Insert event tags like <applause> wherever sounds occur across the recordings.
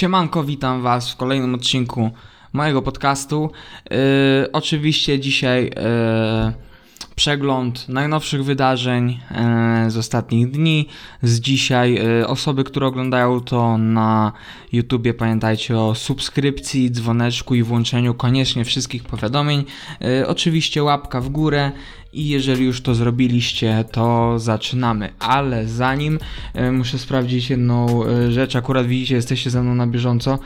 Siemanko, witam Was w kolejnym odcinku mojego podcastu. Yy, oczywiście dzisiaj yy, przegląd najnowszych wydarzeń yy, z ostatnich dni. Z dzisiaj yy, osoby, które oglądają to na YouTubie, pamiętajcie o subskrypcji, dzwoneczku i włączeniu koniecznie wszystkich powiadomień. Yy, oczywiście łapka w górę. I jeżeli już to zrobiliście, to zaczynamy. Ale zanim e, muszę sprawdzić jedną e, rzecz, akurat widzicie, jesteście ze mną na bieżąco.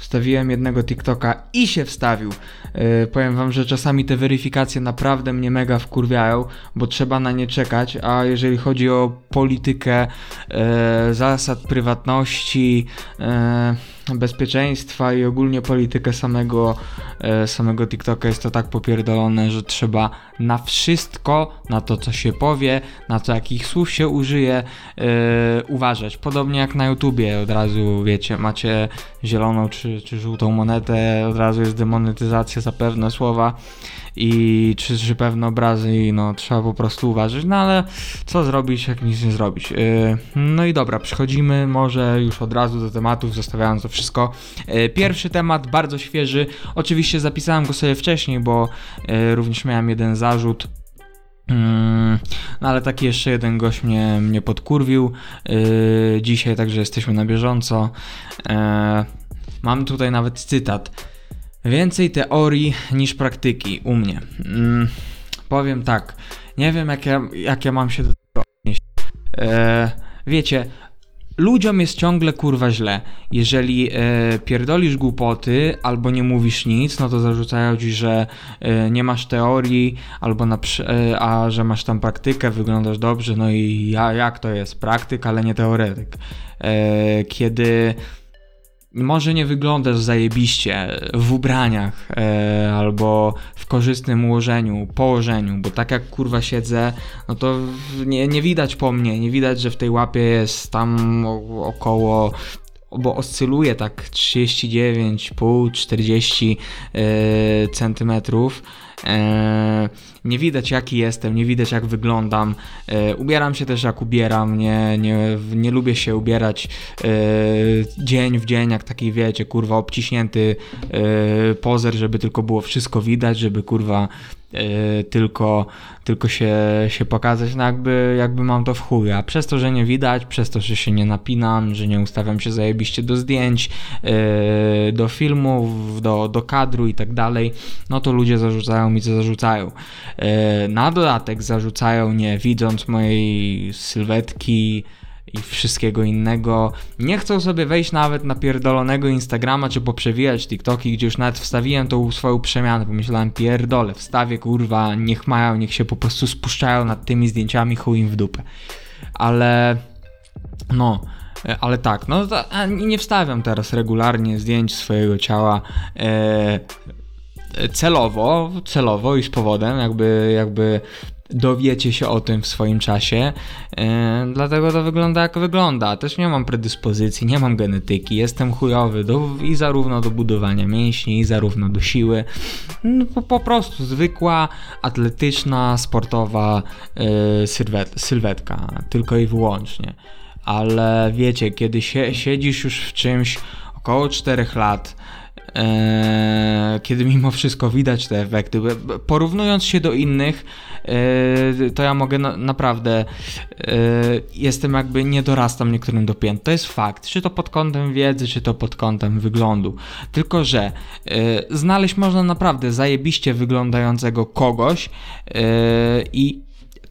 Wstawiłem jednego TikToka i się wstawił. E, powiem wam, że czasami te weryfikacje naprawdę mnie mega wkurwiają, bo trzeba na nie czekać, a jeżeli chodzi o politykę e, zasad prywatności, e, bezpieczeństwa i ogólnie politykę samego, e, samego TikToka. Jest to tak popierdolone, że trzeba na wszystko, na to co się powie, na to jakich słów się użyje, e, uważać. Podobnie jak na YouTubie. Od razu wiecie, macie zieloną czy, czy żółtą monetę, od razu jest demonetyzacja za pewne słowa i czy, czy pewne obrazy i no trzeba po prostu uważać, no ale co zrobić, jak nic nie zrobić. Yy, no i dobra, przechodzimy może już od razu do tematów, zostawiając to wszystko. Yy, pierwszy temat, bardzo świeży, oczywiście zapisałem go sobie wcześniej, bo yy, również miałem jeden zarzut, no ale taki jeszcze jeden gość mnie, mnie podkurwił yy, dzisiaj, także jesteśmy na bieżąco. Yy, mam tutaj nawet cytat. Więcej teorii niż praktyki u mnie. Mm, powiem tak, nie wiem jak ja, jak ja mam się do tego odnieść. E, wiecie, ludziom jest ciągle kurwa źle. Jeżeli e, pierdolisz głupoty albo nie mówisz nic, no to zarzucają ci, że e, nie masz teorii, albo na, e, a że masz tam praktykę, wyglądasz dobrze, no i ja, jak to jest? Praktyk, ale nie teoretyk. E, kiedy może nie wyglądasz zajebiście w ubraniach e, albo w korzystnym ułożeniu, położeniu, bo tak jak kurwa siedzę, no to nie, nie widać po mnie, nie widać, że w tej łapie jest tam około bo oscyluje tak 39,5 40 e, centymetrów. E, nie widać jaki jestem, nie widać jak wyglądam. E, ubieram się też jak ubieram, nie, nie, nie lubię się ubierać e, dzień w dzień, jak taki wiecie, kurwa obciśnięty pozer, żeby tylko było wszystko widać, żeby kurwa tylko, tylko się, się pokazać, no jakby, jakby mam to w chuj, a przez to, że nie widać, przez to, że się nie napinam, że nie ustawiam się zajebiście do zdjęć, e, do filmów, do, do kadru i tak dalej, no to ludzie zarzucają mi, co zarzucają. E, na dodatek zarzucają nie widząc mojej sylwetki i wszystkiego innego. Nie chcą sobie wejść nawet na pierdolonego Instagrama, czy poprzewijać TikToki, gdzie już nawet wstawiłem tą swoją przemianę. Pomyślałem, pierdolę, wstawię, kurwa, niech mają, niech się po prostu spuszczają nad tymi zdjęciami, chuj im w dupę. Ale, no, e, ale tak, no nie wstawiam teraz regularnie zdjęć swojego ciała. E, celowo, celowo i z powodem, jakby, jakby dowiecie się o tym w swoim czasie. Yy, dlatego to wygląda jak wygląda. Też nie mam predyspozycji, nie mam genetyki, jestem chujowy do, i zarówno do budowania mięśni, i zarówno do siły. No, po, po, prostu zwykła, atletyczna, sportowa yy, sylwet, sylwetka, tylko i wyłącznie. Ale wiecie, kiedy się, siedzisz już w czymś około 4 lat, kiedy mimo wszystko widać te efekty. Porównując się do innych, eee, to ja mogę na, naprawdę eee, jestem jakby nie dorastam niektórym do pięt. To jest fakt, czy to pod kątem wiedzy, czy to pod kątem wyglądu. Tylko, że znaleźć można naprawdę zajebiście wyglądającego kogoś i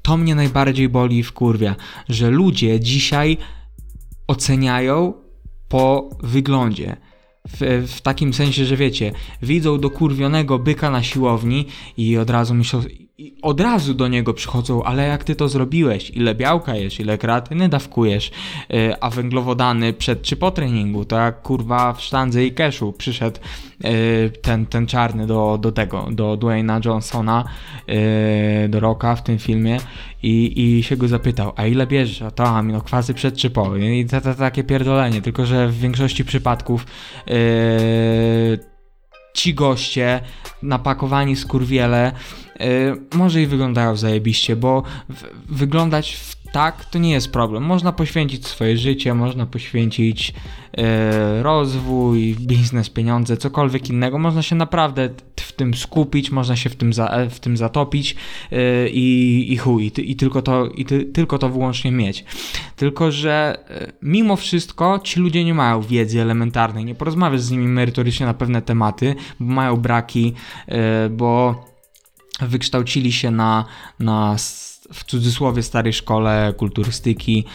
to mnie najbardziej boli w kurwia, że ludzie dzisiaj oceniają po wyglądzie w, w, takim sensie, że wiecie, widzą dokurwionego byka na siłowni i od razu myślą, od razu do niego przychodzą, ale jak ty to zrobiłeś? Ile białka jesz, ile kreatyny dawkujesz, yy, a węglowodany przed czy po treningu, to jak kurwa w sztandze i keszu przyszedł yy, ten, ten czarny do, do tego, do Dwayna Johnsona, yy, do Rocka w tym filmie i, i się go zapytał, a ile bierzesz? A to aminokwasy przed czy po? I to, to, takie pierdolenie, tylko że w większości przypadków ci goście, napakowani skurwiele, yy, może i wyglądają zajebiście, bo w, wyglądać w tak, to nie jest problem. Można poświęcić swoje życie, można poświęcić e, rozwój, biznes, pieniądze, cokolwiek innego. Można się naprawdę w tym skupić, można się w tym, za, e, w tym zatopić e, i, i chuj, i, i, tylko, to, i ty, tylko to wyłącznie mieć. Tylko, że mimo wszystko ci ludzie nie mają wiedzy elementarnej, nie porozmawiasz z nimi merytorycznie na pewne tematy, bo mają braki, bo wykształcili się na, na w cudzysłowie starej szkole kulturystyki.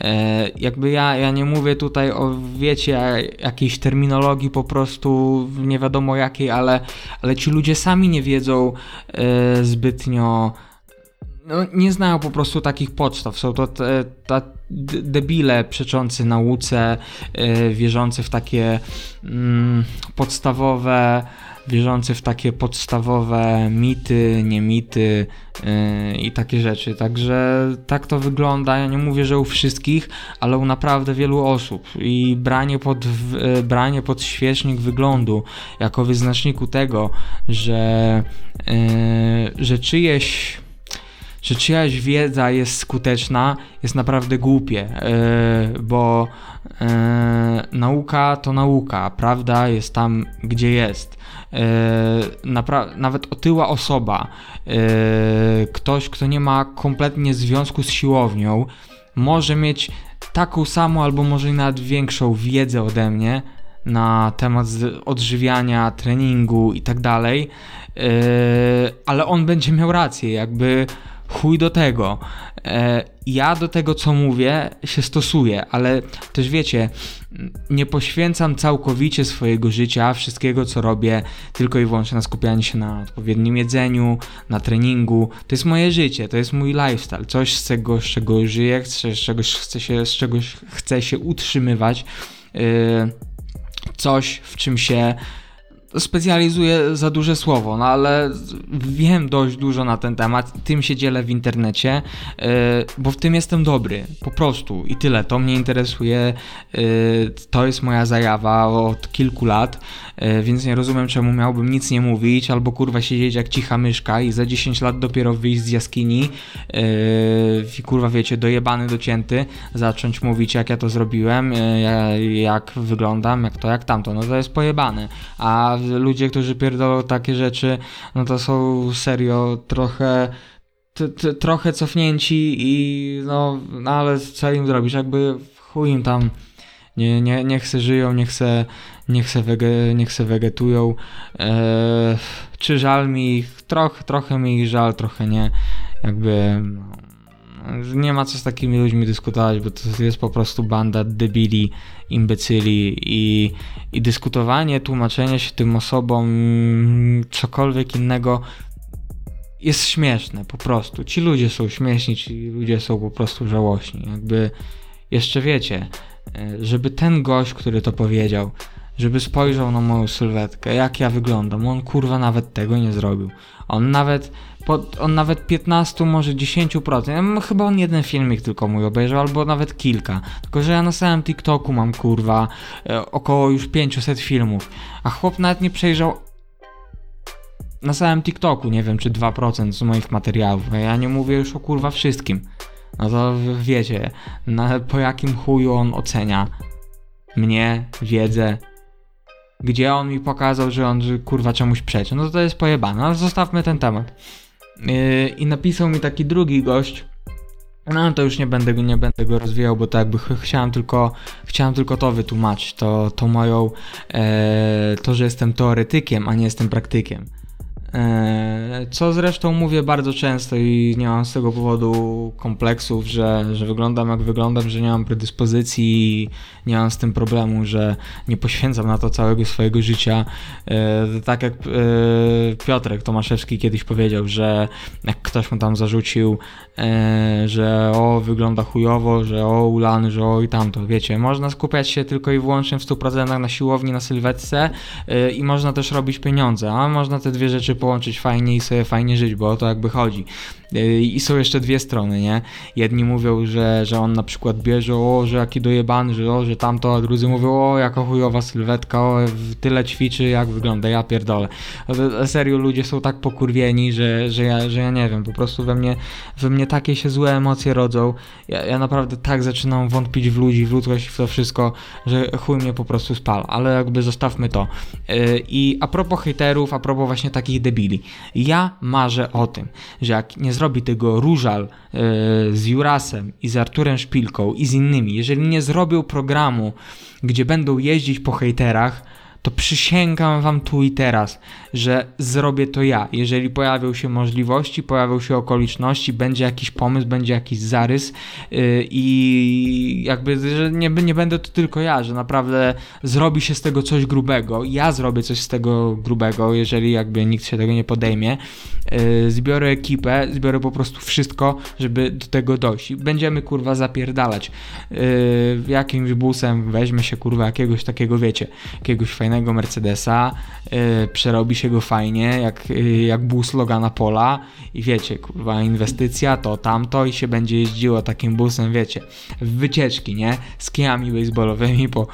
E, jakby ja, ja nie mówię tutaj o, wiecie, jakiejś terminologii po prostu nie wiadomo jakiej, ale, ale ci ludzie sami nie wiedzą e, zbytnio no, nie znają po prostu takich podstaw. Są to te, te debile przeczący nauce, e, wierzący w takie mm, podstawowe wierzący w takie podstawowe mity, nie mity yy, i takie rzeczy. Także tak to wygląda. Ja nie mówię, że u wszystkich, ale u naprawdę wielu osób. I branie pod, yy, branie pod świecznik wyglądu jako wyznaczniku tego, że, yy, że czyjeś że czyjaś wiedza jest skuteczna, jest naprawdę głupie, yy, bo yy, nauka to nauka, prawda jest tam, gdzie jest. Yy, nawet otyła osoba, yy, ktoś, kto nie ma kompletnie związku z siłownią, może mieć taką samą albo może nawet większą wiedzę ode mnie na temat odżywiania, treningu i tak dalej, yy, ale on będzie miał rację, jakby chuj do tego. E, ja do tego, co mówię, się stosuję, ale też wiecie, nie poświęcam całkowicie swojego życia, wszystkiego, co robię, tylko i wyłącznie na skupianie się na odpowiednim jedzeniu, na treningu. To jest moje życie, to jest mój lifestyle, coś z tego, z czego żyję, z czegoś chcę się, z czegoś chcę się utrzymywać, e, coś, w czym się specjalizuję za duże słowo, no ale wiem dość dużo na ten temat, tym się dzielę w internecie, yy, bo w tym jestem dobry, po prostu. I tyle, to mnie interesuje, yy, to jest moja zajawa od kilku lat, więc nie rozumiem czemu miałbym nic nie mówić, albo kurwa siedzieć jak cicha myszka i za 10 lat dopiero wyjść z jaskini i kurwa wiecie, dojebany, docięty, zacząć mówić jak ja to zrobiłem, jak wyglądam, jak to, jak tamto, no to jest pojebane, a ludzie, którzy pierdolą takie rzeczy, no to są serio trochę trochę cofnięci i no, no, ale co im zrobisz, jakby chuj im tam. Nie, nie, niech se żyją, niech se, niech se, wege, niech se wegetują. Eee, czy żal mi ich? Troch, trochę mi ich żal, trochę nie. Jakby no, nie ma co z takimi ludźmi dyskutować, bo to jest po prostu banda debili, imbecyli i, i dyskutowanie, tłumaczenie się tym osobom, cokolwiek innego jest śmieszne po prostu. Ci ludzie są śmieszni, ci ludzie są po prostu żałośni. Jakby jeszcze wiecie, e, żeby ten gość, który to powiedział, żeby spojrzał na moją sylwetkę, jak ja wyglądam, on kurwa nawet tego nie zrobił. On nawet pod, on nawet 15, może 10%. Chyba on jeden filmik tylko mój obejrzał, albo nawet kilka. Tylko, że ja na samym TikToku mam kurwa e, około już 500 filmów, a chłop nawet nie przejrzał na samym TikToku, nie wiem, czy 2% z moich materiałów. Ja nie mówię już o kurwa wszystkim. No to wiecie, na, po jakim chuju on ocenia mnie, wiedzę, gdzie on mi pokazał, że on kurwa czemuś przeczy. No to, to jest pojebane, ale zostawmy ten temat. Yy, I napisał mi taki drugi gość. No to już nie będę, nie będę go rozwijał, bo to jakby ch chciałem tylko, chciałem tylko to wytłumaczyć, to, to moją, e, to, że jestem teoretykiem, a nie jestem praktykiem. E, co zresztą mówię bardzo często i nie mam z tego powodu kompleksów, że, że wyglądam jak wyglądam, że nie mam predyspozycji nie mam z tym problemu, że nie poświęcam na to całego swojego życia. E, tak jak e, Piotrek Tomaszewski kiedyś powiedział, że jak ktoś mu tam zarzucił, że o wygląda chujowo, że o ulany, że o i tamto, wiecie, można skupiać się tylko i wyłącznie w 100% na siłowni, na sylwetce i można też robić pieniądze, a można te dwie rzeczy połączyć fajnie i sobie fajnie żyć, bo o to jakby chodzi. Yy, I są jeszcze dwie strony, nie? Jedni mówią, że, że on na przykład bierze, o, że jaki dojebany, że o, że tamto, a drudzy mówią, o, jaka chujowa sylwetka, o, tyle ćwiczy, jak wygląda, ja pierdolę. Serio, ludzie są tak pokurwieni, że, że, ja, że ja nie wiem, po prostu we mnie, we mnie takie się złe emocje rodzą. Ja, ja naprawdę tak zaczynam wątpić w ludzi, w ludzkość, w to wszystko, że chuj mnie po prostu spal, ale jakby zostawmy to. Yy, I a propos hejterów, a propos właśnie takich debili. Ja marzę o tym, że jak nie zrobi tego Różal yy, z Jurasem i z Arturem Szpilką i z innymi, jeżeli nie zrobią programu, gdzie będą jeździć po hejterach, to przysięgam wam tu i teraz, że zrobię to ja. Jeżeli pojawią się możliwości, pojawią się okoliczności, będzie jakiś pomysł, będzie jakiś zarys yy, i jakby, że nie, nie będę to tylko ja, że naprawdę zrobi się z tego coś grubego. Ja zrobię coś z tego grubego, jeżeli jakby nikt się tego nie podejmie. Yy, zbiorę ekipę, zbiorę po prostu wszystko, żeby do tego dojść. Będziemy kurwa zapierdalać. Yy, jakimś busem weźmie się kurwa jakiegoś takiego, wiecie, jakiegoś fajnego Mercedesa, yy, przerobi się go fajnie, jak, jak bus Logana Pola i wiecie, kurwa, inwestycja, to tamto i się będzie jeździło takim busem, wiecie, w wycieczki, nie? Z kijami baseballowymi po,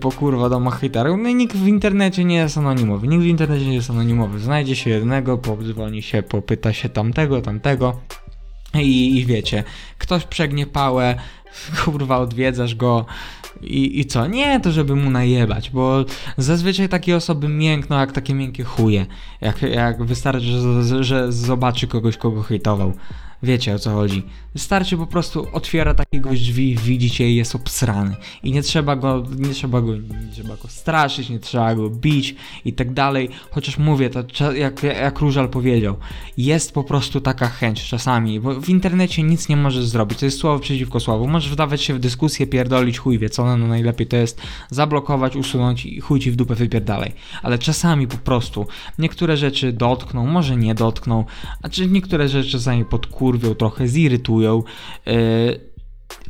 po kurwa domach hejterów. No i nikt w internecie nie jest anonimowy, nikt w internecie nie jest anonimowy. Znajdzie się jednego, podzwoni się, popyta się tamtego, tamtego. I, I wiecie, ktoś przegnie pałę, <laughs> kurwa, odwiedzasz go i, i co? Nie to, żeby mu najebać, bo zazwyczaj takie osoby miękną jak takie miękkie chuje. Jak, jak wystarczy, że, że zobaczy kogoś, kogo hejtował. Wiecie o co chodzi. Wystarczy po prostu otwiera takiego drzwi, widzicie i jest obsrany. I nie trzeba go, nie trzeba go, nie trzeba go straszyć, nie trzeba go bić i tak dalej. Chociaż mówię, to jak, jak Różal powiedział, jest po prostu taka chęć czasami, bo w internecie nic nie możesz zrobić. To jest słowo przeciwko słowu. Możesz wdawać się w dyskusję, pierdolić chuj wie co, no, no najlepiej to jest zablokować, usunąć i chuj ci w dupę wypierdalej. Ale czasami po prostu niektóre rzeczy dotkną, może nie dotkną, a czy niektóre rzeczy czasami podkurwią, trochę zirytują. Yy,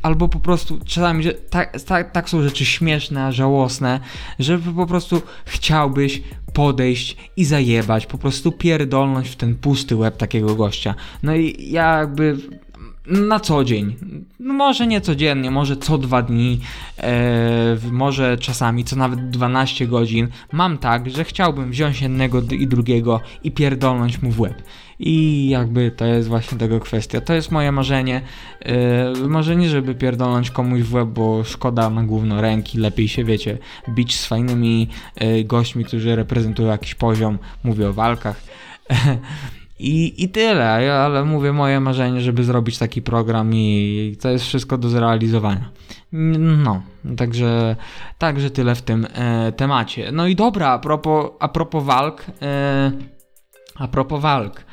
albo po prostu czasami, że tak, tak, tak są rzeczy śmieszne, żałosne, że po prostu chciałbyś podejść i zajebać, po prostu pierdolnąć w ten pusty łeb takiego gościa. No i ja jakby na co dzień. No może nie codziennie, może co dwa dni, e, może czasami co nawet 12 godzin. Mam tak, że chciałbym wziąć jednego i drugiego i pierdolnąć mu w łeb. I jakby to jest właśnie tego kwestia. To jest moje marzenie. E, może nie, żeby pierdolnąć komuś w łeb, bo szkoda na główno ręki. Lepiej się, wiecie, bić z fajnymi e, gośćmi, którzy reprezentują jakiś poziom. Mówię o walkach. <laughs> I, I tyle, ale mówię moje marzenie, żeby zrobić taki program i to jest wszystko do zrealizowania. No, także, także tyle w tym e, temacie. No i dobra, a propos, a propos walk, e, a propos walk.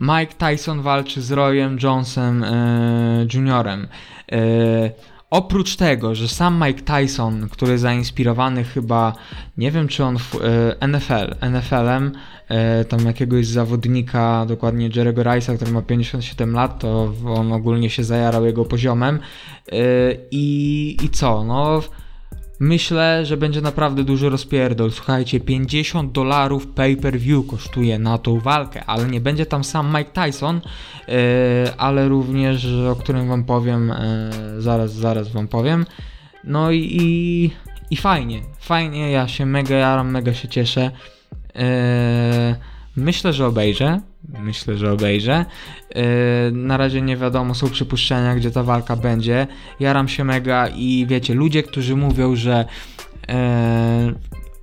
Mike Tyson walczy z Royem Jonesem e, Juniorem. E, Oprócz tego, że sam Mike Tyson, który zainspirowany chyba, nie wiem czy on w e, NFL, NFL-em, e, tam jakiegoś zawodnika, dokładnie Jerego Rice'a, który ma 57 lat, to on ogólnie się zajarał jego poziomem. E, I, i co? No Myślę, że będzie naprawdę duży rozpierdol. Słuchajcie, 50 dolarów pay-per-view kosztuje na tą walkę, ale nie będzie tam sam Mike Tyson, yy, ale również, o którym wam powiem, yy, zaraz, zaraz wam powiem. No i, i, i, fajnie, fajnie, ja się mega jaram, mega się cieszę. Yy, myślę, że obejrzę. Myślę, że obejrzę. Yy, na razie nie wiadomo, są przypuszczenia, gdzie ta walka będzie. Jaram się mega i wiecie, ludzie, którzy mówią, że yy,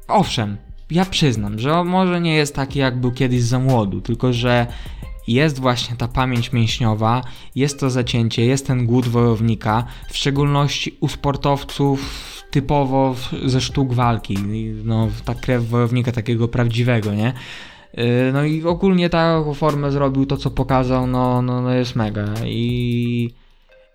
owszem, ja przyznam, że może nie jest taki, jak był kiedyś za młodu, tylko że jest właśnie ta pamięć mięśniowa, jest to zacięcie, jest ten głód wojownika, w szczególności u sportowców typowo ze sztuk walki, no ta krew wojownika takiego prawdziwego, nie? Y, no i ogólnie taką formę zrobił, to co pokazał, no, no, no jest mega i,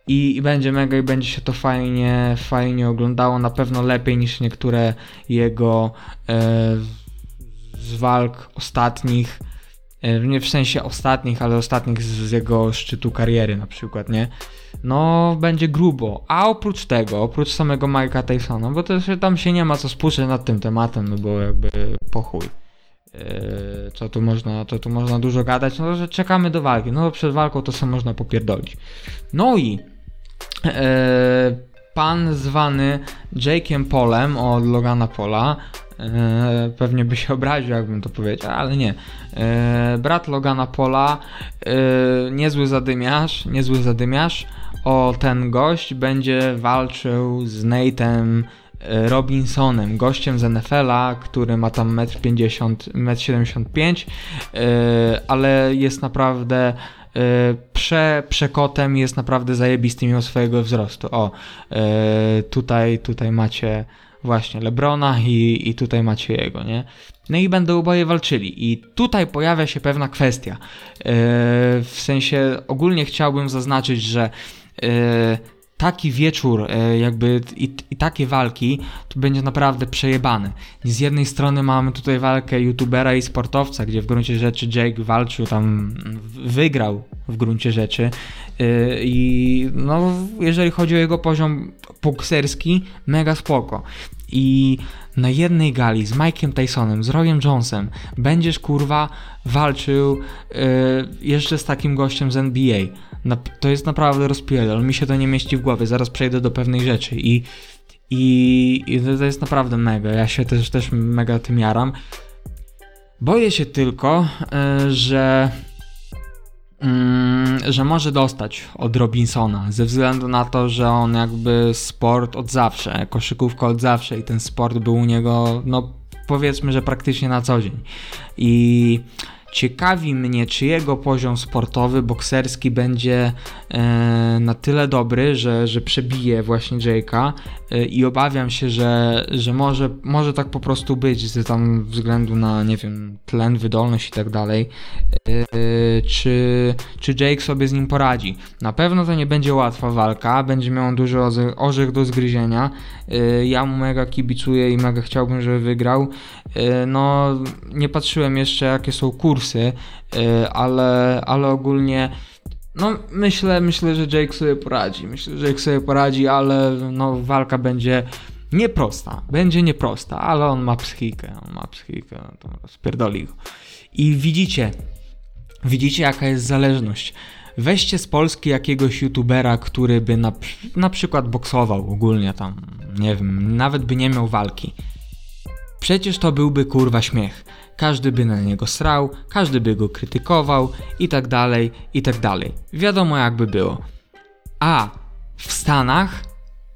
i, i będzie mega i będzie się to fajnie, fajnie oglądało, na pewno lepiej niż niektóre jego e, z walk ostatnich, e, nie w sensie ostatnich, ale ostatnich z, z jego szczytu kariery na przykład, nie? No, będzie grubo. A oprócz tego, oprócz samego Mike'a Tysona, bo też tam się nie ma co spuszczać nad tym tematem, no bo jakby po chuj Yy, co tu można, to tu można dużo gadać, no że czekamy do walki, no przed walką to sobie można popierdolić. No i yy, pan zwany Jake'em Polem od Logana Pola, yy, pewnie by się obraził jakbym to powiedział, ale nie. Yy, brat Logana Pola, yy, niezły zadymiarz, niezły zadymiarz, o ten gość będzie walczył z Nate'em E, Robinsonem, gościem z NFL-a, który ma tam 1,50 m, 1,75 m, ale jest naprawdę e, prze, przekotem, jest naprawdę zajebisty mimo swojego wzrostu. O, e, tutaj, tutaj macie właśnie Lebrona i, i tutaj macie jego, nie? No i będą oboje walczyli. I tutaj pojawia się pewna kwestia. W sensie ogólnie chciałbym zaznaczyć, że taki wieczór, e, jakby i, i, takie walki, to będzie naprawdę przejebany. Z jednej strony mamy tutaj walkę youtubera i sportowca, gdzie w gruncie rzeczy Jake walczył tam, wygrał w gruncie rzeczy e, i no, jeżeli chodzi o jego poziom bokserski, mega spoko. I na jednej gali z Mike'em Tysonem, z Royem Jonesem będziesz kurwa walczył yy, jeszcze z takim gościem z NBA to jest naprawdę rozpierdol, mi się to nie mieści w głowie, zaraz przejdę do pewnej rzeczy i, i, i to jest naprawdę mega, ja się też, też mega tym jaram. Boję się tylko, e, że mm, że może dostać od Robinsona, ze względu na to, że on jakby sport od zawsze, koszykówka od zawsze i ten sport był u niego, no powiedzmy, że praktycznie na co dzień. I Ciekawi mnie, czy jego poziom sportowy, bokserski będzie e, na tyle dobry, że, że przebije właśnie Jake'a e, i obawiam się, że, że może, może tak po prostu być, z tam względu na, nie wiem, tlen, wydolność i tak dalej, e, czy, czy Jake sobie z nim poradzi. Na pewno to nie będzie łatwa walka, będzie miał duży orzech do zgryzienia. Ja mu mega kibicuję i mega chciałbym, żeby wygrał. No, nie patrzyłem jeszcze, jakie są kursy, e, ale, ale ogólnie. No, myślę, myślę, że Jake sobie poradzi. Myślę, że Jake sobie poradzi, ale no, walka będzie nieprosta. Będzie nieprosta, ale on ma psychikę. On ma psychikę, no to spierdoli go. I widzicie, widzicie jaka jest zależność. Weźcie z Polski jakiegoś youtubera, który by na, na przykład boksował ogólnie tam, nie wiem, nawet by nie miał walki. Przecież to byłby kurwa śmiech. Każdy by na niego srał, każdy by go krytykował i tak dalej, i tak dalej. Wiadomo jakby było. A w Stanach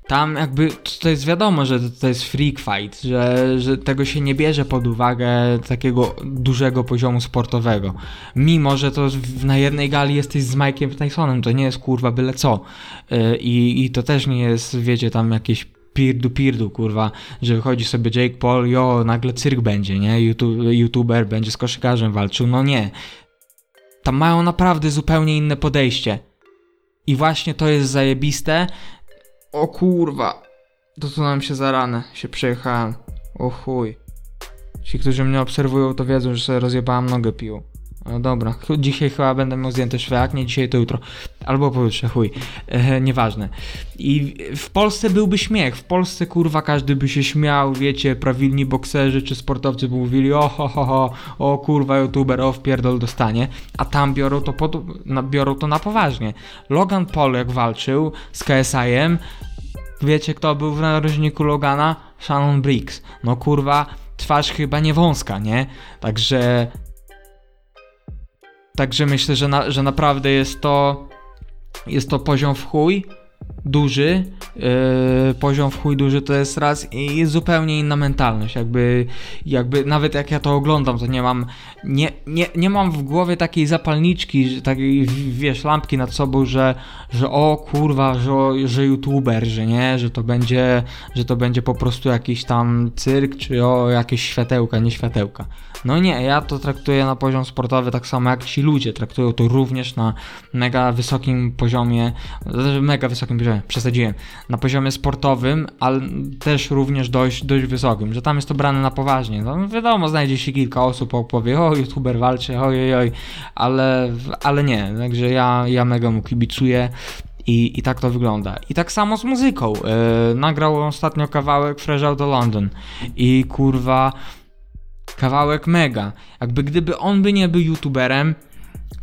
tam jakby to jest wiadomo, że to jest freak fight, że, że tego się nie bierze pod uwagę takiego dużego poziomu sportowego. Mimo, że to na jednej gali jesteś z Mike'iem Tysonem, to nie jest kurwa byle co. Y, I, i to też nie jest, wiecie, tam jakieś pirdu pirdu, kurwa, że wychodzi sobie Jake Paul, jo, nagle cyrk będzie, nie? YouTube, YouTuber będzie z koszykarzem walczył, no nie. Tam mają naprawdę zupełnie inne podejście. I właśnie to jest zajebiste. O kurwa, dosunąłem się za ranę, się przejechałem. O chuj. Ci, którzy mnie obserwują, to wiedzą, że sobie rozjebałem nogę pił. No dobra, dzisiaj chyba będę miał zdjęte szwy, nie dzisiaj to jutro. Albo pojutrze, chuj. E, nieważne. I w Polsce byłby śmiech. W Polsce kurwa każdy by się śmiał, wiecie, prawilni bokserzy czy sportowcy by mówili o ho ho ho, o kurwa youtuber, o wpierdol dostanie. A tam biorą to, pod, na, biorą to na poważnie. Logan Paul jak walczył z KSI-em, wiecie kto był w narożniku Logana? Shannon Briggs. No kurwa, twarz chyba nie wąska, nie? Także Także myślę, że, na, że naprawdę jest to, jest to poziom w chuj duży, yy, poziom w chuj duży to jest raz i jest zupełnie inna mentalność, jakby, jakby nawet jak ja to oglądam, to nie mam, nie, nie, nie mam w głowie takiej zapalniczki, takiej, wiesz, lampki nad sobą, że, że o kurwa, że, że youtuber, że nie, że to będzie, że to będzie po prostu jakiś tam cyrk, czy o jakieś światełka, nie światełka. No nie, ja to traktuję na poziom sportowy tak samo jak ci ludzie, traktują to również na mega wysokim poziomie, mega wysokim poziomie, przesadziłem, na poziomie sportowym, ale też również dość, dość wysokim, że tam jest to brane na poważnie. No wiadomo, znajdzie się kilka osób, opowie, o youtuber walczy, oj, oj, ale, ale nie, także ja, ja mega mu kibicuję. I, I tak to wygląda. I tak samo z muzyką. Yy, nagrał ostatnio kawałek Fresh Out of London. I kurwa, Kawałek mega. Jakby gdyby on by nie był youtuberem,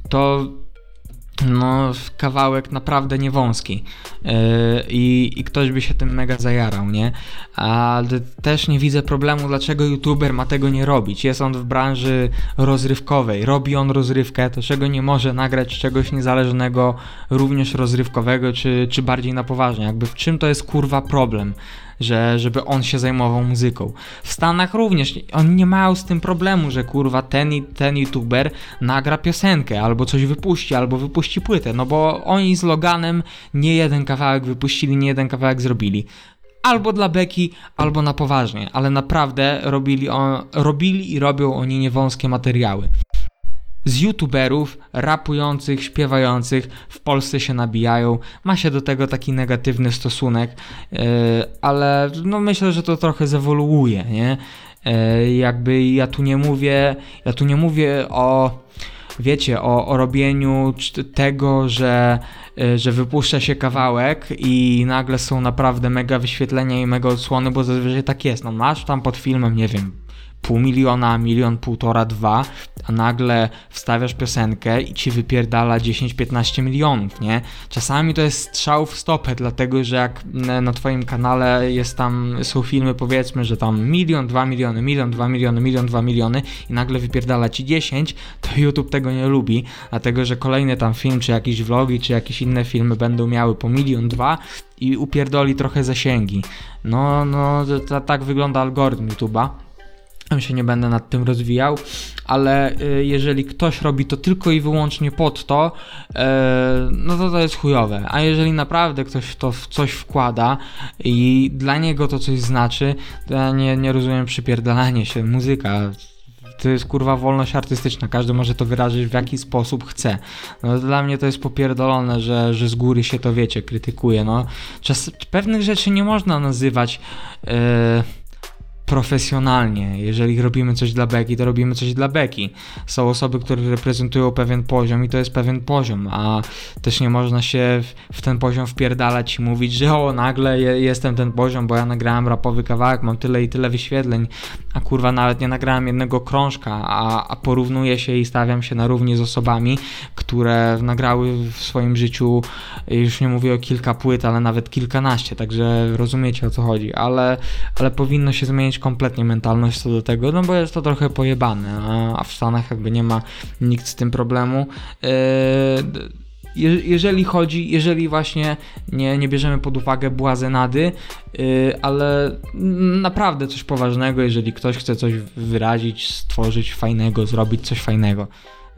to no, kawałek naprawdę niewąski yy, i, i ktoś by się tym mega zajarał, nie? Ale też nie widzę problemu, dlaczego youtuber ma tego nie robić. Jest on w branży rozrywkowej, robi on rozrywkę, to czego nie może nagrać czegoś niezależnego, również rozrywkowego, czy, czy bardziej na poważnie. Jakby w czym to jest kurwa problem? Że, żeby on się zajmował muzyką. W Stanach również oni nie mają z tym problemu, że kurwa ten, ten youtuber nagra piosenkę, albo coś wypuści, albo wypuści płytę, no bo oni z Loganem nie jeden kawałek wypuścili, nie jeden kawałek zrobili albo dla beki, albo na poważnie, ale naprawdę robili, on, robili i robią oni niewąskie materiały z youtuberów rapujących, śpiewających w Polsce się nabijają. Ma się do tego taki negatywny stosunek, yy, ale no myślę, że to trochę zewoluuje, nie? Yy, jakby ja tu nie mówię, ja tu nie mówię o wiecie, o, o robieniu tego, że, yy, że wypuszcza się kawałek i nagle są naprawdę mega wyświetlenia i mega odsłony, bo zazwyczaj tak jest. No masz tam pod filmem, nie wiem, pół miliona, milion, półtora, dwa, a nagle wstawiasz piosenkę i ci wypierdala 10-15 milionów, nie? Czasami to jest strzał w stopę, dlatego że jak na twoim kanale jest tam, są filmy powiedzmy, że tam milion, dwa miliony, milion, dwa miliony, milion, dwa miliony i nagle wypierdala ci 10, to YouTube tego nie lubi, dlatego że kolejny tam film, czy jakieś vlogi, czy jakieś inne filmy będą miały po milion, dwa i upierdoli trochę zasięgi. No, no, tak wygląda algorytm YouTube'a się nie będę nad tym rozwijał, ale y, jeżeli ktoś robi to tylko i wyłącznie pod to, e, no to to jest chujowe. A jeżeli naprawdę ktoś to w coś wkłada i dla niego to coś znaczy, to ja nie, nie rozumiem przypierdalanie się. Muzyka to jest kurwa wolność artystyczna, każdy może to wyrazić w jaki sposób chce. No, dla mnie to jest popierdolone, że, że z góry się to wiecie, krytykuje. No, czas, pewnych rzeczy nie można nazywać. Yy, profesjonalnie. Jeżeli robimy coś dla beki, to robimy coś dla beki. Są osoby, które reprezentują pewien poziom i to jest pewien poziom, a też nie można się w ten poziom wpierdalać i mówić, że o, nagle jestem ten poziom, bo ja nagrałem rapowy kawałek, mam tyle i tyle wyświetleń, a kurwa nawet nie nagrałem jednego krążka, a, a porównuję się i stawiam się na równi z osobami, które nagrały w swoim życiu, już nie mówię o kilka płyt, ale nawet kilkanaście, także rozumiecie o co chodzi, ale, ale powinno się zmienić kompletnie mentalność co do tego, no bo jest to trochę pojebane, a, w Stanach jakby nie ma nikt z tym problemu. Yy, jeżeli chodzi, jeżeli właśnie nie, nie bierzemy pod uwagę błazenady, yy, ale naprawdę coś poważnego, jeżeli ktoś chce coś wyrazić, stworzyć fajnego, zrobić coś fajnego.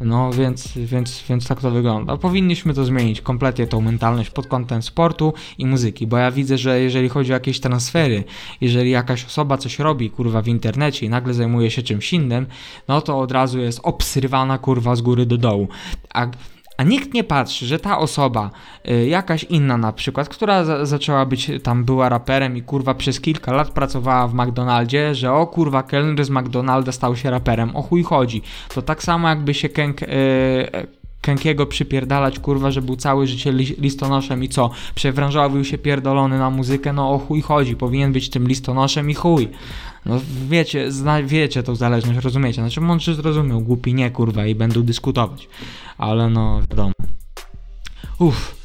No więc, więc, więc tak to wygląda. Powinniśmy to zmienić kompletnie tą mentalność pod kątem sportu i muzyki, bo ja widzę, że jeżeli chodzi o jakieś transfery, jeżeli jakaś osoba coś robi, kurwa, w internecie i nagle zajmuje się czymś innym, no to od razu jest obsrywana, kurwa, z góry do dołu. A a nikt nie patrzy, że ta osoba, y, jakaś inna na przykład, która za zaczęła być tam, była raperem i kurwa przez kilka lat pracowała w McDonaldzie, że o kurwa, kelner z McDonalda stał się raperem, o chuj chodzi. To tak samo jakby się Kęk... Kękiego przypierdalać, kurwa, że był całe życie li listonoszem i co? Przewrążawił się pierdolony na muzykę, no o chuj chodzi, powinien być tym listonoszem i chuj. No wiecie, zna, wiecie tą zależność, rozumiecie? Znaczy mądrzy zrozumiał, głupi nie, kurwa, i będą dyskutować. Ale no, wiadomo. Uff.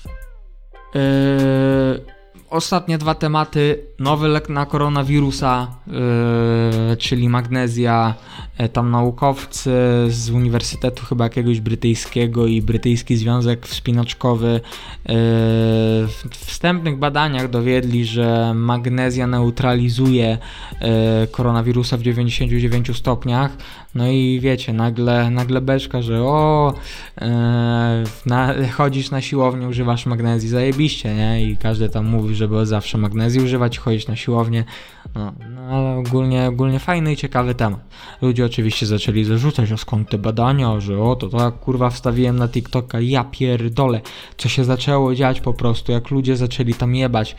Yy ostatnie dwa tematy. Nowy lek na koronawirusa, yy, czyli magnezja. Yy, tam naukowcy z Uniwersytetu chyba jakiegoś brytyjskiego i Brytyjski Związek Wspinaczkowy yy, w wstępnych badaniach dowiedli, że magnezja neutralizuje yy, koronawirusa w 99 stopniach. No i wiecie, nagle, nagle beczka, że o, yy, na, chodzisz na siłownię, używasz magnezji, zajebiście, nie? I każdy tam mówi, żeby zawsze magnezji używać, chodzić na siłownię. No, no ale ogólnie, ogólnie fajny i ciekawy temat. Ludzie oczywiście zaczęli zarzucać, o skąd te badania, że o, to tak kurwa wstawiłem na TikToka, ja pierdolę, co się zaczęło dziać po prostu, jak ludzie zaczęli tam jebać.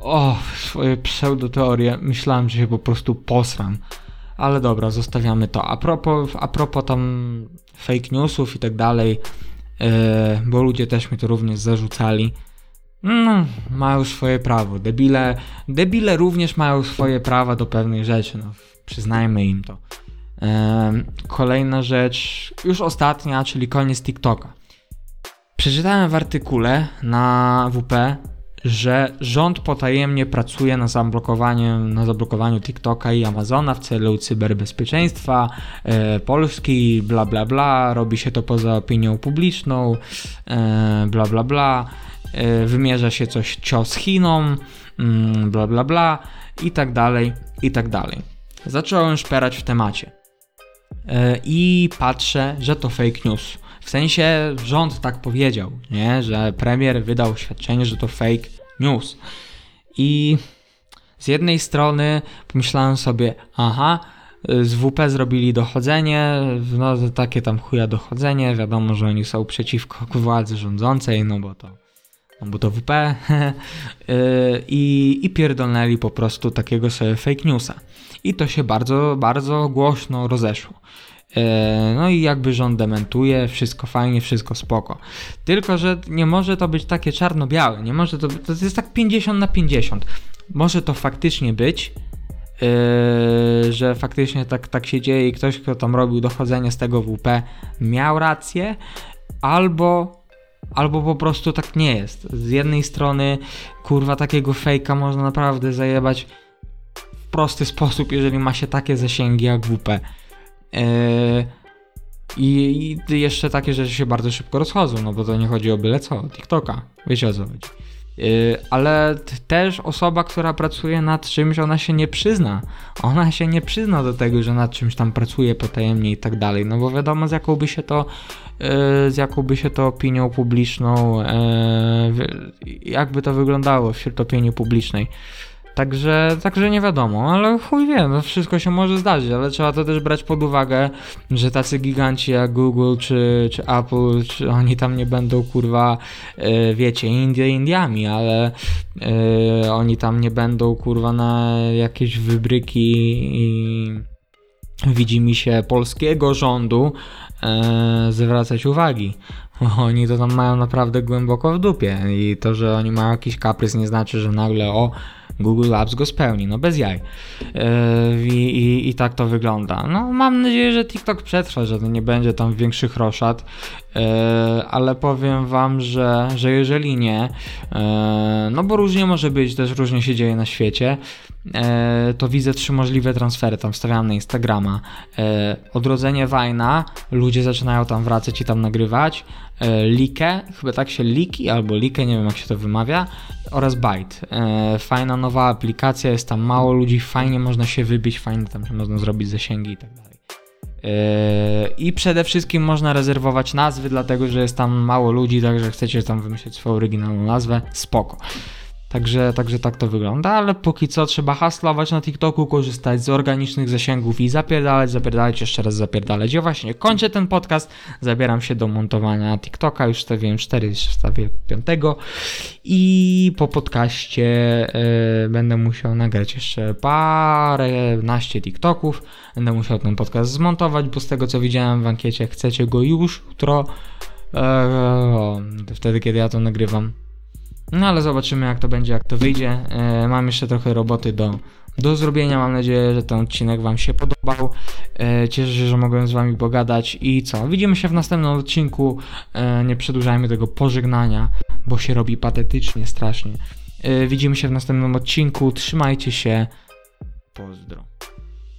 O, swoje pseudoteorie, myślałem, że się po prostu posram. Ale dobra, zostawiamy to. A propos, a propos tam fake newsów i tak dalej, yy, bo ludzie też mi to również zarzucali. No, mają swoje prawo. Debile, debile również mają swoje prawa do pewnych rzeczy, no, przyznajmy im to. E, kolejna rzecz, już ostatnia, czyli koniec TikToka. Przeczytałem w artykule na WP, że rząd potajemnie pracuje na zablokowaniu, na zablokowaniu TikToka i Amazona w celu cyberbezpieczeństwa e, Polski, bla bla bla, robi się to poza opinią publiczną, e, bla bla bla, e, wymierza się coś cios Chinom, mm, bla bla bla i tak dalej, i tak dalej. Zacząłem szperać w temacie e, i patrzę, że to fake news. W sensie rząd tak powiedział, nie? że premier wydał oświadczenie, że to fake news. I z jednej strony pomyślałem sobie, aha, z WP zrobili dochodzenie, no takie tam chuja dochodzenie, wiadomo, że oni są przeciwko <laughs> władzy rządzącej, no bo to, no bo to WP <laughs> i, i pierdolnęli po prostu takiego sobie fake newsa. I to się bardzo, bardzo głośno rozeszło. E, no i jakby rząd dementuje, wszystko fajnie, wszystko spoko. Tylko, że nie może to być takie czarno-białe, nie może to, to jest tak 50 na 50. Może to faktycznie być, yy, że faktycznie tak, tak się dzieje i ktoś, kto tam robił dochodzenie z tego WP miał rację, albo albo po prostu tak nie jest. Z jednej strony, kurwa, takiego fejka można naprawdę zajebać w prosty sposób, jeżeli ma się takie zasięgi jak WP. Yy, I, I jeszcze takie rzeczy się bardzo szybko rozchodzą, no bo to nie chodzi o byle co, TikToka, wiecie o co chodzi. Yy, ale też osoba, która pracuje nad czymś, ona się nie przyzna. Ona się nie przyzna do tego, że nad czymś tam pracuje potajemnie i tak dalej, no bo wiadomo z jaką by się to, yy, z jaką by się to opinią publiczną, jakby to wyglądało wśród opinii publicznej. Także, także nie wiadomo, ale chuj wie, no wszystko się może zdarzyć, ale trzeba to też brać pod uwagę, że tacy giganci jak Google czy, czy Apple, czy oni tam nie będą kurwa, yy, wiecie, Indie Indiami, ale yy, oni tam nie będą kurwa na jakieś wybryki i widzi mi się polskiego rządu yy, zwracać uwagi. Oni to tam mają naprawdę głęboko w dupie i to, że oni mają jakiś kaprys nie znaczy, że nagle o Google Labs go spełni, no bez jaj. Yy, i, i, tak to wygląda. No mam nadzieję, że TikTok przetrwa, że nie będzie tam większych roszad, yy, ale powiem wam, że, że jeżeli nie, yy, no bo różnie może być, też różnie się dzieje na świecie, to widzę trzy możliwe transfery, tam wstawiam na Instagrama. Odrodzenie Wajna, ludzie zaczynają tam wracać i tam nagrywać. Likę, chyba tak się Liki albo Likę, nie wiem jak się to wymawia, oraz Byte. Fajna nowa aplikacja, jest tam mało ludzi, fajnie można się wybić, fajnie tam można zrobić zasięgi i tak dalej. I przede wszystkim można rezerwować nazwy, dlatego że jest tam mało ludzi, także chcecie tam wymyślić swoją oryginalną nazwę, spoko. Także, także tak to wygląda, ale póki co trzeba haslować na TikToku, korzystać z organicznych zasięgów i zapierdalać, zapierdalać, jeszcze raz zapierdalać. Ja właśnie kończę ten podcast, zabieram się do montowania TikToka, już stawiłem 4, jeszcze wstawię 5 i po podcaście yy, będę musiał nagrać jeszcze parę naście TikToków, będę musiał ten podcast zmontować, bo z tego co widziałem w ankiecie chcecie go już jutro, yy, wtedy kiedy ja to nagrywam no ale zobaczymy jak to będzie, jak to wyjdzie. E, mam jeszcze trochę roboty do, do zrobienia. Mam nadzieję, że ten odcinek Wam się podobał. E, cieszę się, że mogłem z Wami pogadać. I co? Widzimy się w następnym odcinku. E, nie przedłużajmy tego pożegnania, bo się robi patetycznie, strasznie. E, widzimy się w następnym odcinku. Trzymajcie się. Pozdro.